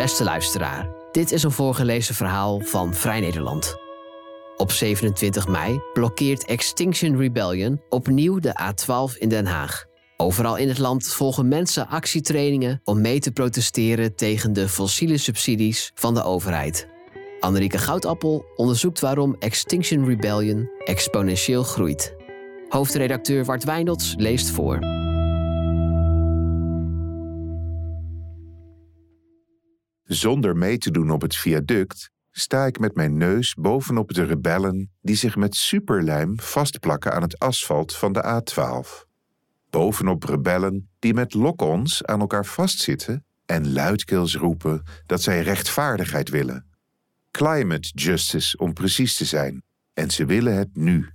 Beste luisteraar, dit is een voorgelezen verhaal van Vrij Nederland. Op 27 mei blokkeert Extinction Rebellion opnieuw de A12 in Den Haag. Overal in het land volgen mensen actietrainingen om mee te protesteren tegen de fossiele subsidies van de overheid. Annerieke Goudappel onderzoekt waarom Extinction Rebellion exponentieel groeit. Hoofdredacteur Wart Wijnolds leest voor. Zonder mee te doen op het viaduct sta ik met mijn neus bovenop de rebellen die zich met superlijm vastplakken aan het asfalt van de A12. Bovenop rebellen die met lock-ons aan elkaar vastzitten en luidkeels roepen dat zij rechtvaardigheid willen. Climate justice om precies te zijn. En ze willen het nu.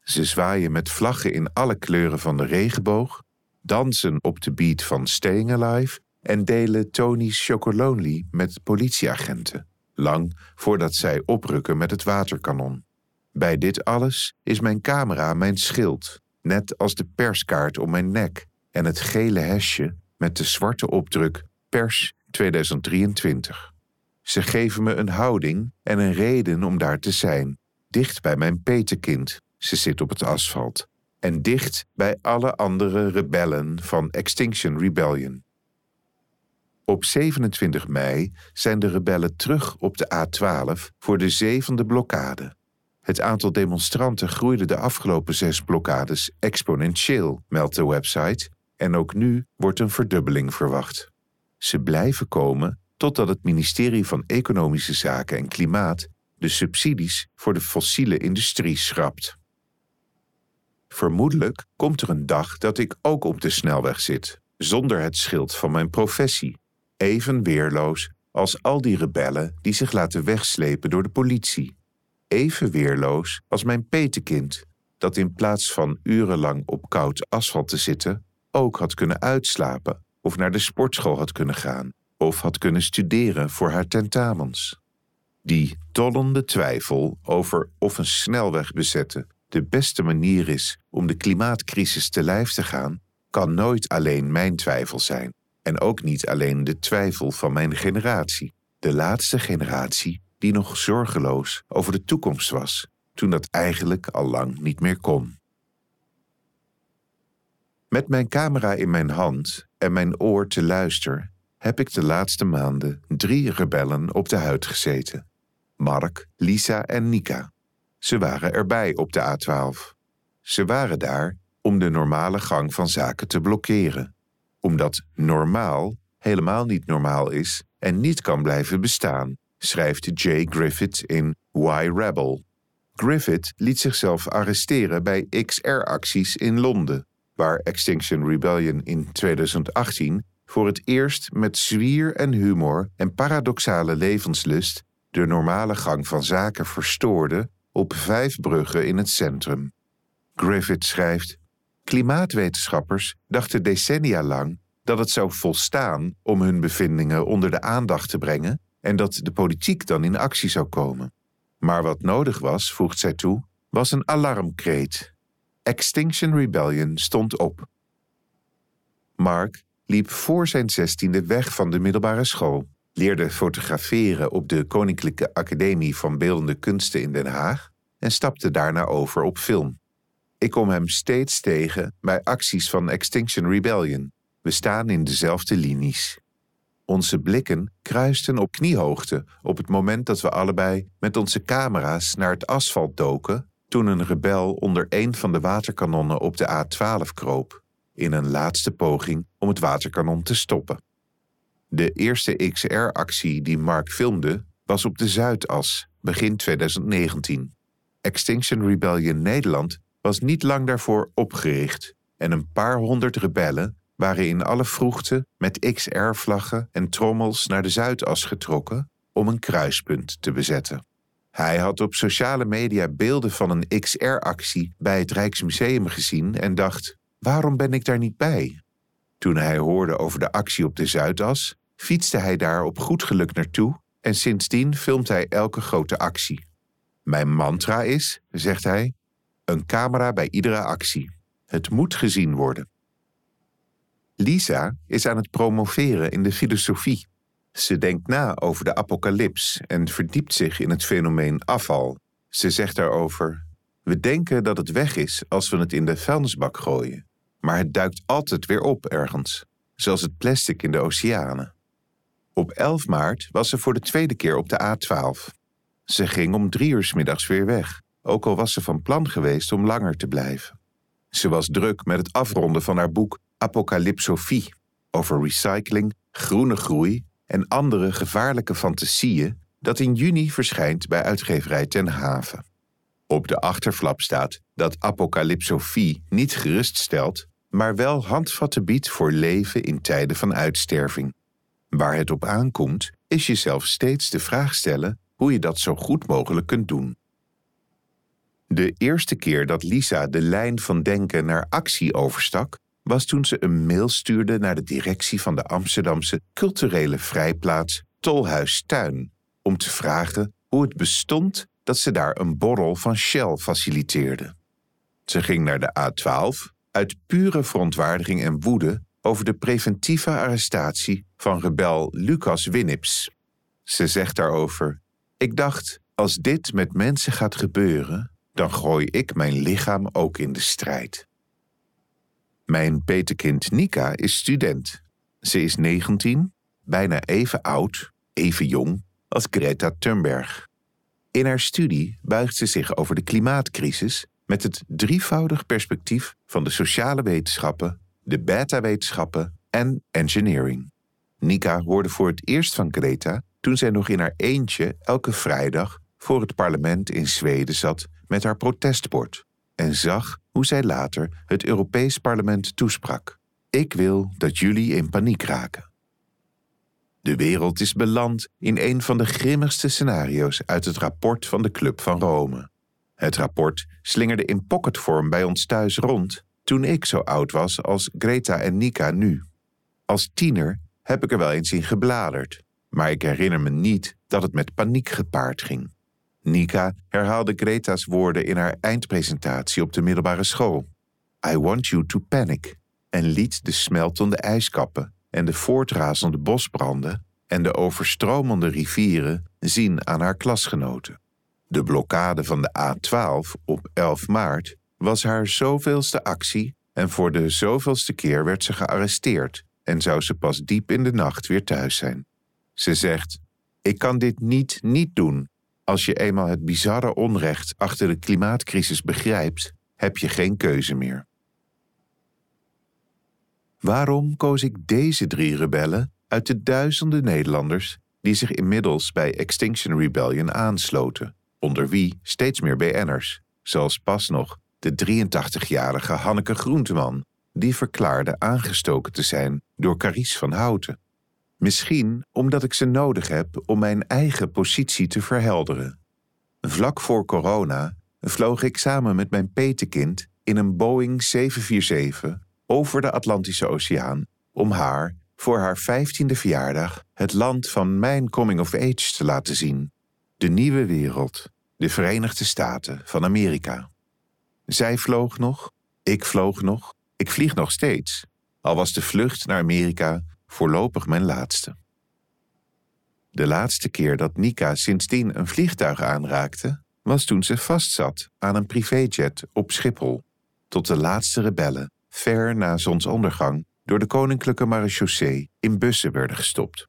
Ze zwaaien met vlaggen in alle kleuren van de regenboog, dansen op de beat van Staying Alive en delen Tony's Chocolonely met politieagenten, lang voordat zij oprukken met het waterkanon. Bij dit alles is mijn camera mijn schild, net als de perskaart om mijn nek en het gele hesje met de zwarte opdruk Pers 2023. Ze geven me een houding en een reden om daar te zijn, dicht bij mijn petekind, ze zit op het asfalt, en dicht bij alle andere rebellen van Extinction Rebellion. Op 27 mei zijn de rebellen terug op de A12 voor de zevende blokkade. Het aantal demonstranten groeide de afgelopen zes blokkades exponentieel, meldt de website, en ook nu wordt een verdubbeling verwacht. Ze blijven komen totdat het ministerie van Economische Zaken en Klimaat de subsidies voor de fossiele industrie schrapt. Vermoedelijk komt er een dag dat ik ook op de snelweg zit, zonder het schild van mijn professie, even weerloos als al die rebellen die zich laten wegslepen door de politie. Even weerloos als mijn petekind, dat in plaats van urenlang op koud asfalt te zitten, ook had kunnen uitslapen of naar de sportschool had kunnen gaan of had kunnen studeren voor haar tentamens. Die tollende twijfel over of een snelweg bezetten de beste manier is om de klimaatcrisis te lijf te gaan, kan nooit alleen mijn twijfel zijn. En ook niet alleen de twijfel van mijn generatie, de laatste generatie die nog zorgeloos over de toekomst was, toen dat eigenlijk al lang niet meer kon. Met mijn camera in mijn hand en mijn oor te luisteren, heb ik de laatste maanden drie rebellen op de huid gezeten: Mark, Lisa en Nika. Ze waren erbij op de A12. Ze waren daar om de normale gang van zaken te blokkeren, omdat normaal helemaal niet normaal is en niet kan blijven bestaan, schrijft Jay Griffith in Why Rebel. Griffith liet zichzelf arresteren bij XR-acties in Londen, waar Extinction Rebellion in 2018 voor het eerst met zwier en humor en paradoxale levenslust de normale gang van zaken verstoorde op vijf bruggen in het centrum. Griffith schrijft: Klimaatwetenschappers dachten decennia lang dat het zou volstaan om hun bevindingen onder de aandacht te brengen en dat de politiek dan in actie zou komen. Maar wat nodig was, voegt zij toe, was een alarmkreet. Extinction Rebellion stond op. Mark liep voor zijn zestiende weg van de middelbare school, leerde fotograferen op de Koninklijke Academie van Beeldende Kunsten in Den Haag en stapte daarna over op film. Ik kom hem steeds tegen bij acties van Extinction Rebellion. We staan in dezelfde linies. Onze blikken kruisten op kniehoogte op het moment dat we allebei met onze camera's naar het asfalt doken toen een rebel onder een van de waterkanonnen op de A12 kroop in een laatste poging om het waterkanon te stoppen. De eerste XR-actie die Mark filmde was op de Zuidas, begin 2019. Extinction Rebellion Nederland was niet lang daarvoor opgericht en een paar honderd rebellen waren in alle vroegte met XR-vlaggen en trommels naar de Zuidas getrokken om een kruispunt te bezetten. Hij had op sociale media beelden van een XR-actie bij het Rijksmuseum gezien en dacht: Waarom ben ik daar niet bij? Toen hij hoorde over de actie op de Zuidas, fietste hij daar op goed geluk naartoe en sindsdien filmt hij elke grote actie. Mijn mantra is, zegt hij, een camera bij iedere actie. Het moet gezien worden. Lisa is aan het promoveren in de filosofie. Ze denkt na over de apocalyps en verdiept zich in het fenomeen afval. Ze zegt daarover: We denken dat het weg is als we het in de vuilnisbak gooien, maar het duikt altijd weer op ergens, zoals het plastic in de oceanen. Op 11 maart was ze voor de tweede keer op de A12. Ze ging om drie uur middags weer weg, ook al was ze van plan geweest om langer te blijven. Ze was druk met het afronden van haar boek Apocalypsofie over recycling, groene groei en andere gevaarlijke fantasieën dat in juni verschijnt bij uitgeverij Ten Haven. Op de achterflap staat dat apocalypsofie niet geruststelt, maar wel handvatten biedt voor leven in tijden van uitsterving. Waar het op aankomt, is jezelf steeds de vraag stellen hoe je dat zo goed mogelijk kunt doen. De eerste keer dat Lisa de lijn van denken naar actie overstak, was toen ze een mail stuurde naar de directie van de Amsterdamse culturele vrijplaats Tolhuistuin om te vragen hoe het bestond dat ze daar een borrel van Shell faciliteerde. Ze ging naar de A12 uit pure verontwaardiging en woede over de preventieve arrestatie van rebel Lucas Winnips. Ze zegt daarover: Ik dacht, als dit met mensen gaat gebeuren, dan gooi ik mijn lichaam ook in de strijd. Mijn petekind Nika is student. Ze is 19, bijna even oud, even jong als Greta Thunberg. In haar studie buigt ze zich over de klimaatcrisis met het drievoudig perspectief van de sociale wetenschappen, de beta-wetenschappen en engineering. Nika hoorde voor het eerst van Greta toen zij nog in haar eentje elke vrijdag voor het parlement in Zweden zat met haar protestbord en zag hoe zij later het Europees Parlement toesprak. Ik wil dat jullie in paniek raken. De wereld is beland in een van de grimmigste scenario's uit het rapport van de Club van Rome. Het rapport slingerde in pocketvorm bij ons thuis rond toen ik zo oud was als Greta en Nika nu. Als tiener heb ik er wel eens in gebladerd, maar ik herinner me niet dat het met paniek gepaard ging. Nika herhaalde Greta's woorden in haar eindpresentatie op de middelbare school. I want you to panic. En liet de smeltende ijskappen en de voortrazende bosbranden en de overstromende rivieren zien aan haar klasgenoten. De blokkade van de A12 op 11 maart was haar zoveelste actie en voor de zoveelste keer werd ze gearresteerd en zou ze pas diep in de nacht weer thuis zijn. Ze zegt: Ik kan dit niet niet doen, als je eenmaal het bizarre onrecht achter de klimaatcrisis begrijpt, heb je geen keuze meer. Waarom koos ik deze drie rebellen uit de duizenden Nederlanders die zich inmiddels bij Extinction Rebellion aansloten, onder wie steeds meer BN'ers, zoals pas nog de 83-jarige Hanneke Groenteman, die verklaarde aangestoken te zijn door Caries van Houten. Misschien omdat ik ze nodig heb om mijn eigen positie te verhelderen. Vlak voor corona vloog ik samen met mijn petekind in een Boeing 747 over de Atlantische Oceaan om haar voor haar 15e verjaardag het land van mijn coming of age te laten zien. De nieuwe wereld, de Verenigde Staten van Amerika. Zij vloog nog, ik vloog nog, ik vlieg nog steeds, al was de vlucht naar Amerika voorlopig mijn laatste. De laatste keer dat Nika sindsdien een vliegtuig aanraakte, was toen ze vastzat aan een privéjet op Schiphol, tot de laatste rebellen, ver na zonsondergang, door de Koninklijke Marechaussee in bussen werden gestopt.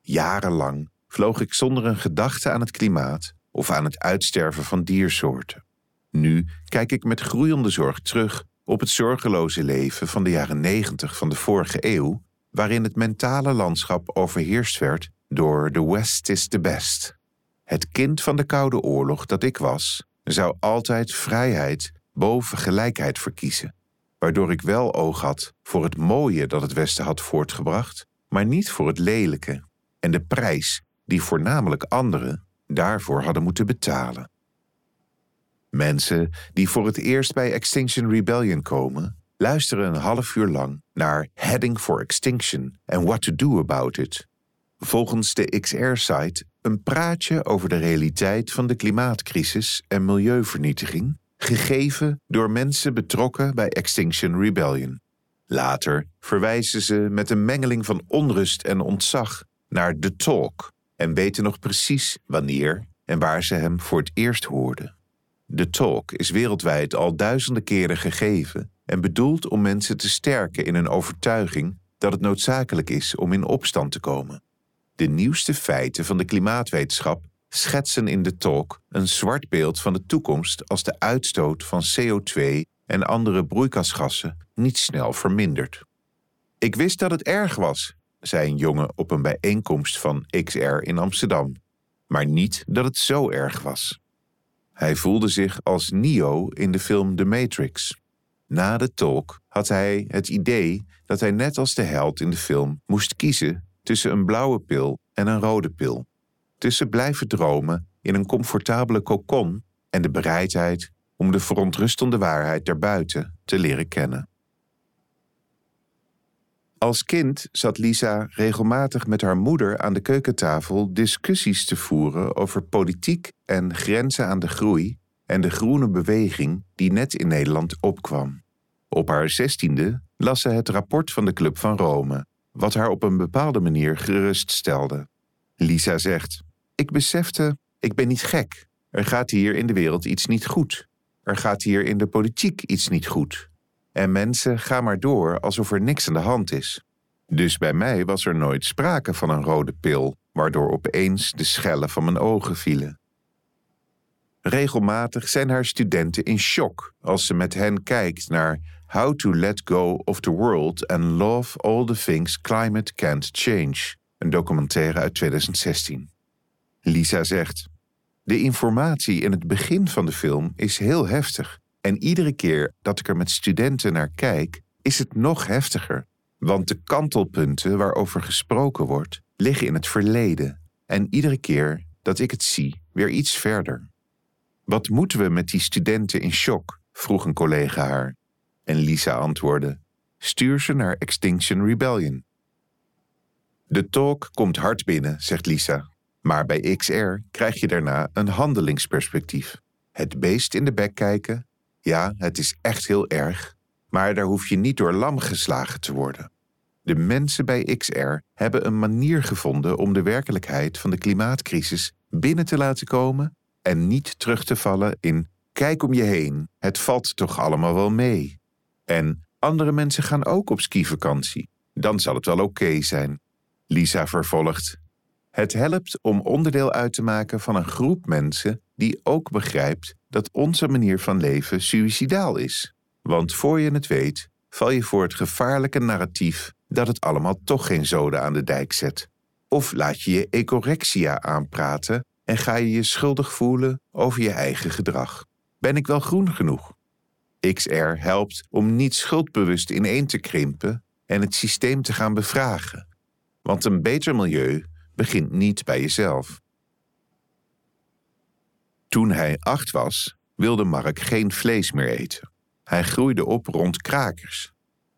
Jarenlang vloog ik zonder een gedachte aan het klimaat of aan het uitsterven van diersoorten. Nu kijk ik met groeiende zorg terug op het zorgeloze leven van de jaren negentig van de vorige eeuw waarin het mentale landschap overheerst werd door The West is the best. Het kind van de Koude Oorlog dat ik was, zou altijd vrijheid boven gelijkheid verkiezen, waardoor ik wel oog had voor het mooie dat het Westen had voortgebracht, maar niet voor het lelijke en de prijs die voornamelijk anderen daarvoor hadden moeten betalen. Mensen die voor het eerst bij Extinction Rebellion komen, luisteren een half uur lang naar Heading for Extinction and What to Do About It. Volgens de XR-site een praatje over de realiteit van de klimaatcrisis en milieuvernietiging, gegeven door mensen betrokken bij Extinction Rebellion. Later verwijzen ze met een mengeling van onrust en ontzag naar The Talk en weten nog precies wanneer en waar ze hem voor het eerst hoorden. The Talk is wereldwijd al duizenden keren gegeven en bedoeld om mensen te sterken in hun overtuiging dat het noodzakelijk is om in opstand te komen. De nieuwste feiten van de klimaatwetenschap schetsen in de talk een zwart beeld van de toekomst als de uitstoot van CO2 en andere broeikasgassen niet snel vermindert. Ik wist dat het erg was, zei een jongen op een bijeenkomst van XR in Amsterdam, maar niet dat het zo erg was. Hij voelde zich als Neo in de film The Matrix. Na de talk had hij het idee dat hij net als de held in de film moest kiezen tussen een blauwe pil en een rode pil. Tussen blijven dromen in een comfortabele kokon en de bereidheid om de verontrustende waarheid daarbuiten te leren kennen. Als kind zat Lisa regelmatig met haar moeder aan de keukentafel discussies te voeren over politiek en grenzen aan de groei en de groene beweging die net in Nederland opkwam. Op haar zestiende las ze het rapport van de Club van Rome, wat haar op een bepaalde manier geruststelde. Lisa zegt: Ik besefte, ik ben niet gek. Er gaat hier in de wereld iets niet goed. Er gaat hier in de politiek iets niet goed. En mensen gaan maar door alsof er niks aan de hand is. Dus bij mij was er nooit sprake van een rode pil, waardoor opeens de schellen van mijn ogen vielen. Regelmatig zijn haar studenten in shock als ze met hen kijkt naar How to Let Go of the World and Love All the Things Climate Can't Change, een documentaire uit 2016. Lisa zegt: De informatie in het begin van de film is heel heftig. En iedere keer dat ik er met studenten naar kijk, is het nog heftiger. Want de kantelpunten waarover gesproken wordt, liggen in het verleden. En iedere keer dat ik het zie, weer iets verder. Wat moeten we met die studenten in shock? vroeg een collega haar. En Lisa antwoordde: Stuur ze naar Extinction Rebellion. De talk komt hard binnen, zegt Lisa. Maar bij XR krijg je daarna een handelingsperspectief. Het beest in de bek kijken. Ja, het is echt heel erg. Maar daar hoef je niet door lam geslagen te worden. De mensen bij XR hebben een manier gevonden om de werkelijkheid van de klimaatcrisis binnen te laten komen en niet terug te vallen in kijk om je heen, het valt toch allemaal wel mee. En andere mensen gaan ook op skivakantie. Dan zal het wel oké zijn. Lisa vervolgt. Het helpt om onderdeel uit te maken van een groep mensen die ook begrijpt dat onze manier van leven suïcidaal is. Want voor je het weet, val je voor het gevaarlijke narratief dat het allemaal toch geen zoden aan de dijk zet. Of laat je je ecorexia aanpraten en ga je je schuldig voelen over je eigen gedrag. Ben ik wel groen genoeg? XR helpt om niet schuldbewust ineen te krimpen en het systeem te gaan bevragen. Want een beter milieu begint niet bij jezelf. Toen hij acht was, wilde Mark geen vlees meer eten. Hij groeide op rond krakers.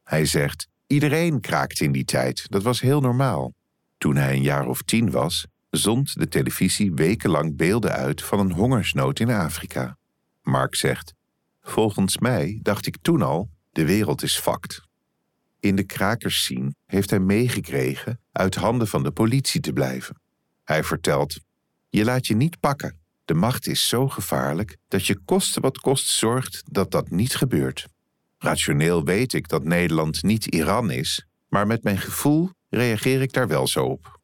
Hij zegt: iedereen kraakte in die tijd, dat was heel normaal. Toen hij een jaar of tien was, zond de televisie wekenlang beelden uit van een hongersnood in Afrika. Mark zegt: Volgens mij dacht ik toen al: de wereld is fucked. In de krakersscene heeft hij meegekregen uit handen van de politie te blijven. Hij vertelt: Je laat je niet pakken. De macht is zo gevaarlijk dat je koste wat kost zorgt dat dat niet gebeurt. Rationeel weet ik dat Nederland niet Iran is, maar met mijn gevoel reageer ik daar wel zo op.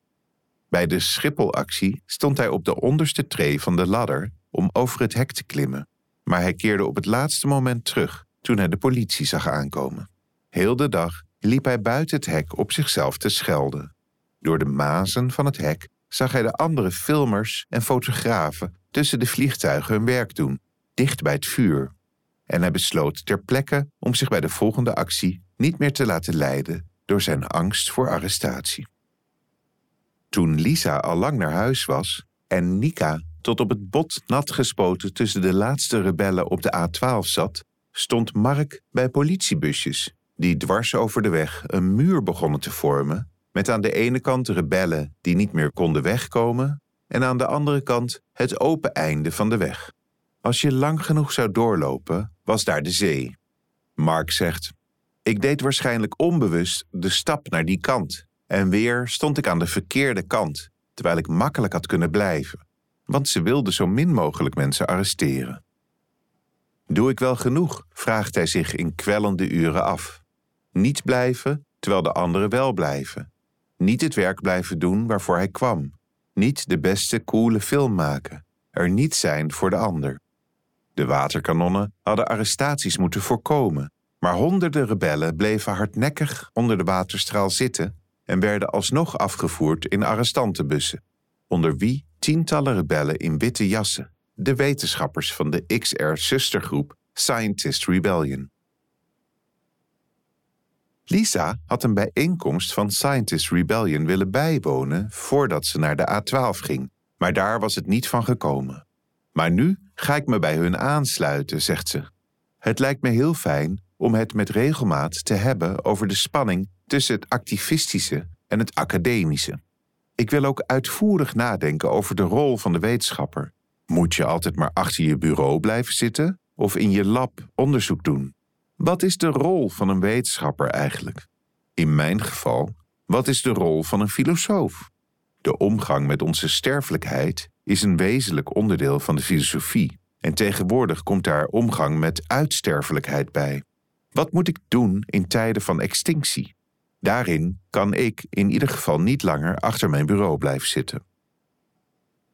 Bij de Schipholactie stond hij op de onderste tree van de ladder om over het hek te klimmen, maar hij keerde op het laatste moment terug toen hij de politie zag aankomen. Heel de dag liep hij buiten het hek op zichzelf te schelden. Door de mazen van het hek zag hij de andere filmers en fotografen tussen de vliegtuigen hun werk doen, dicht bij het vuur. En hij besloot ter plekke om zich bij de volgende actie niet meer te laten leiden door zijn angst voor arrestatie. Toen Lisa al lang naar huis was en Nika tot op het bot nat gespoten tussen de laatste rebellen op de A12 zat, stond Mark bij politiebusjes die dwars over de weg een muur begonnen te vormen, met aan de ene kant rebellen die niet meer konden wegkomen en aan de andere kant het open einde van de weg. Als je lang genoeg zou doorlopen, was daar de zee. Mark zegt: Ik deed waarschijnlijk onbewust de stap naar die kant En weer stond ik aan de verkeerde kant, terwijl ik makkelijk had kunnen blijven, want ze wilden zo min mogelijk mensen arresteren. Doe ik wel genoeg? vraagt hij zich in kwellende uren af. Niet blijven, terwijl de anderen wel blijven. Niet het werk blijven doen waarvoor hij kwam. Niet de beste coole film maken. Er niet zijn voor de ander. De waterkanonnen hadden arrestaties moeten voorkomen, maar honderden rebellen bleven hardnekkig onder de waterstraal zitten en werden alsnog afgevoerd in arrestantenbussen, onder wie tientallen rebellen in witte jassen, de wetenschappers van de XR-zustergroep Scientist Rebellion. Lisa had een bijeenkomst van Scientist Rebellion willen bijwonen voordat ze naar de A12 ging, maar daar was het niet van gekomen. Maar nu ga ik me bij hun aansluiten, zegt ze. Het lijkt me heel fijn om het met regelmaat te hebben over de spanning tussen het activistische en het academische. Ik wil ook uitvoerig nadenken over de rol van de wetenschapper. Moet je altijd maar achter je bureau blijven zitten of in je lab onderzoek doen? Wat is de rol van een wetenschapper eigenlijk? In mijn geval, wat is de rol van een filosoof? De omgang met onze sterfelijkheid is een wezenlijk onderdeel van de filosofie en tegenwoordig komt daar omgang met uitsterfelijkheid bij. Wat moet ik doen in tijden van extinctie? Daarin kan ik in ieder geval niet langer achter mijn bureau blijven zitten.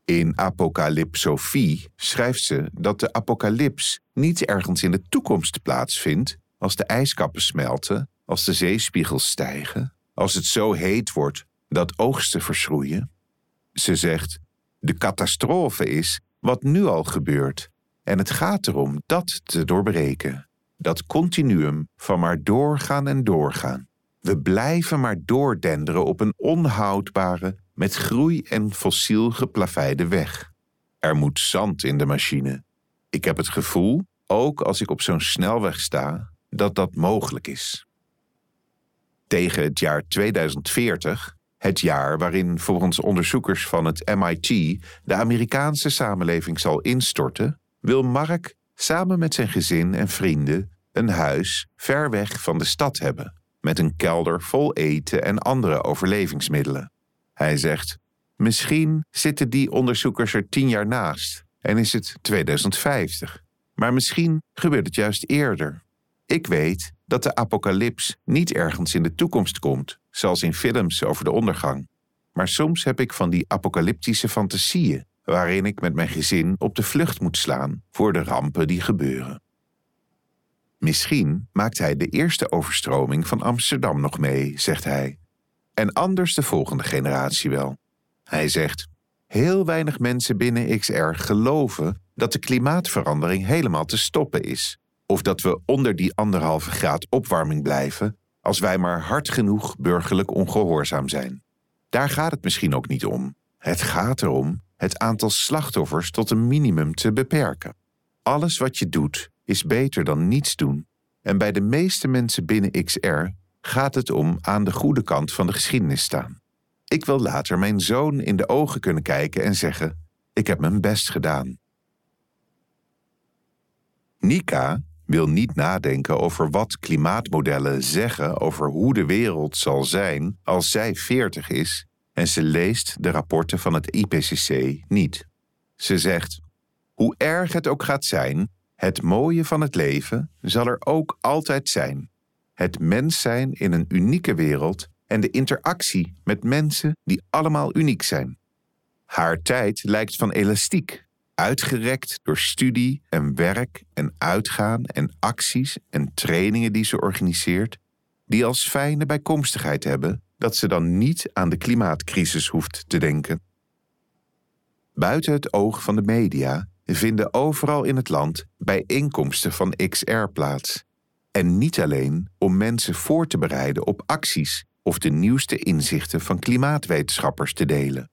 In Apocalypsofie schrijft ze dat de apocalyps niet ergens in de toekomst plaatsvindt als de ijskappen smelten, als de zeespiegels stijgen, als het zo heet wordt dat oogsten verschroeien. Ze zegt: de catastrofe is wat nu al gebeurt en het gaat erom dat te doorbreken. Dat continuum van maar doorgaan en doorgaan. We blijven maar doordenderen op een onhoudbare, met groei en fossiel geplaveide weg. Er moet zand in de machine. Ik heb het gevoel, ook als ik op zo'n snelweg sta, dat dat mogelijk is. Tegen het jaar 2040, het jaar waarin volgens onderzoekers van het MIT de Amerikaanse samenleving zal instorten, wil Mark samen met zijn gezin en vrienden een huis ver weg van de stad hebben, met een kelder vol eten en andere overlevingsmiddelen. Hij zegt: Misschien zitten die onderzoekers er tien jaar naast en is het 2050. Maar misschien gebeurt het juist eerder. Ik weet dat de apocalyps niet ergens in de toekomst komt, zoals in films over de ondergang. Maar soms heb ik van die apocalyptische fantasieën, waarin ik met mijn gezin op de vlucht moet slaan voor de rampen die gebeuren. Misschien maakt hij de eerste overstroming van Amsterdam nog mee, zegt hij. En anders de volgende generatie wel. Hij zegt: Heel weinig mensen binnen XR geloven dat de klimaatverandering helemaal te stoppen is. Of dat we onder die anderhalve graad opwarming blijven als wij maar hard genoeg burgerlijk ongehoorzaam zijn. Daar gaat het misschien ook niet om. Het gaat erom het aantal slachtoffers tot een minimum te beperken. Alles wat je doet is beter dan niets doen. En bij de meeste mensen binnen XR gaat het om aan de goede kant van de geschiedenis staan. Ik wil later mijn zoon in de ogen kunnen kijken en zeggen: Ik heb mijn best gedaan. Nika wil niet nadenken over wat klimaatmodellen zeggen over hoe de wereld zal zijn als zij 40 is en ze leest de rapporten van het IPCC niet. Ze zegt: Hoe erg het ook gaat zijn, het mooie van het leven zal er ook altijd zijn. Het mens zijn in een unieke wereld en de interactie met mensen die allemaal uniek zijn. Haar tijd lijkt van elastiek, uitgerekt door studie en werk en uitgaan en acties en trainingen die ze organiseert, die als fijne bijkomstigheid hebben dat ze dan niet aan de klimaatcrisis hoeft te denken. Buiten het oog van de media vinden overal in het land bijeenkomsten van XR plaats. En niet alleen om mensen voor te bereiden op acties of de nieuwste inzichten van klimaatwetenschappers te delen.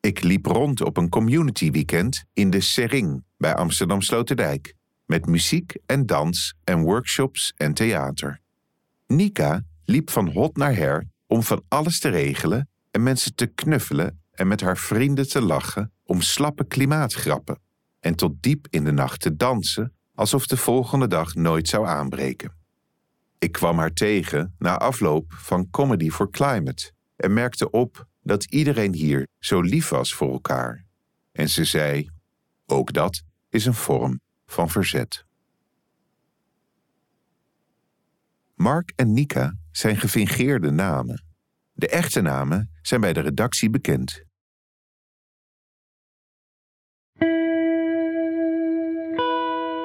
Ik liep rond op een community weekend in de Sering bij Amsterdam Sloterdijk, met muziek en dans en workshops en theater. Nika liep van hot naar her om van alles te regelen en mensen te knuffelen en met haar vrienden te lachen om slappe klimaatgrappen en tot diep in de nacht te dansen alsof de volgende dag nooit zou aanbreken. Ik kwam haar tegen na afloop van Comedy for Climate, en merkte op dat iedereen hier zo lief was voor elkaar. En ze zei: Ook dat is een vorm van verzet. Mark en Nika zijn gefingeerde namen. De echte namen zijn bij de redactie bekend.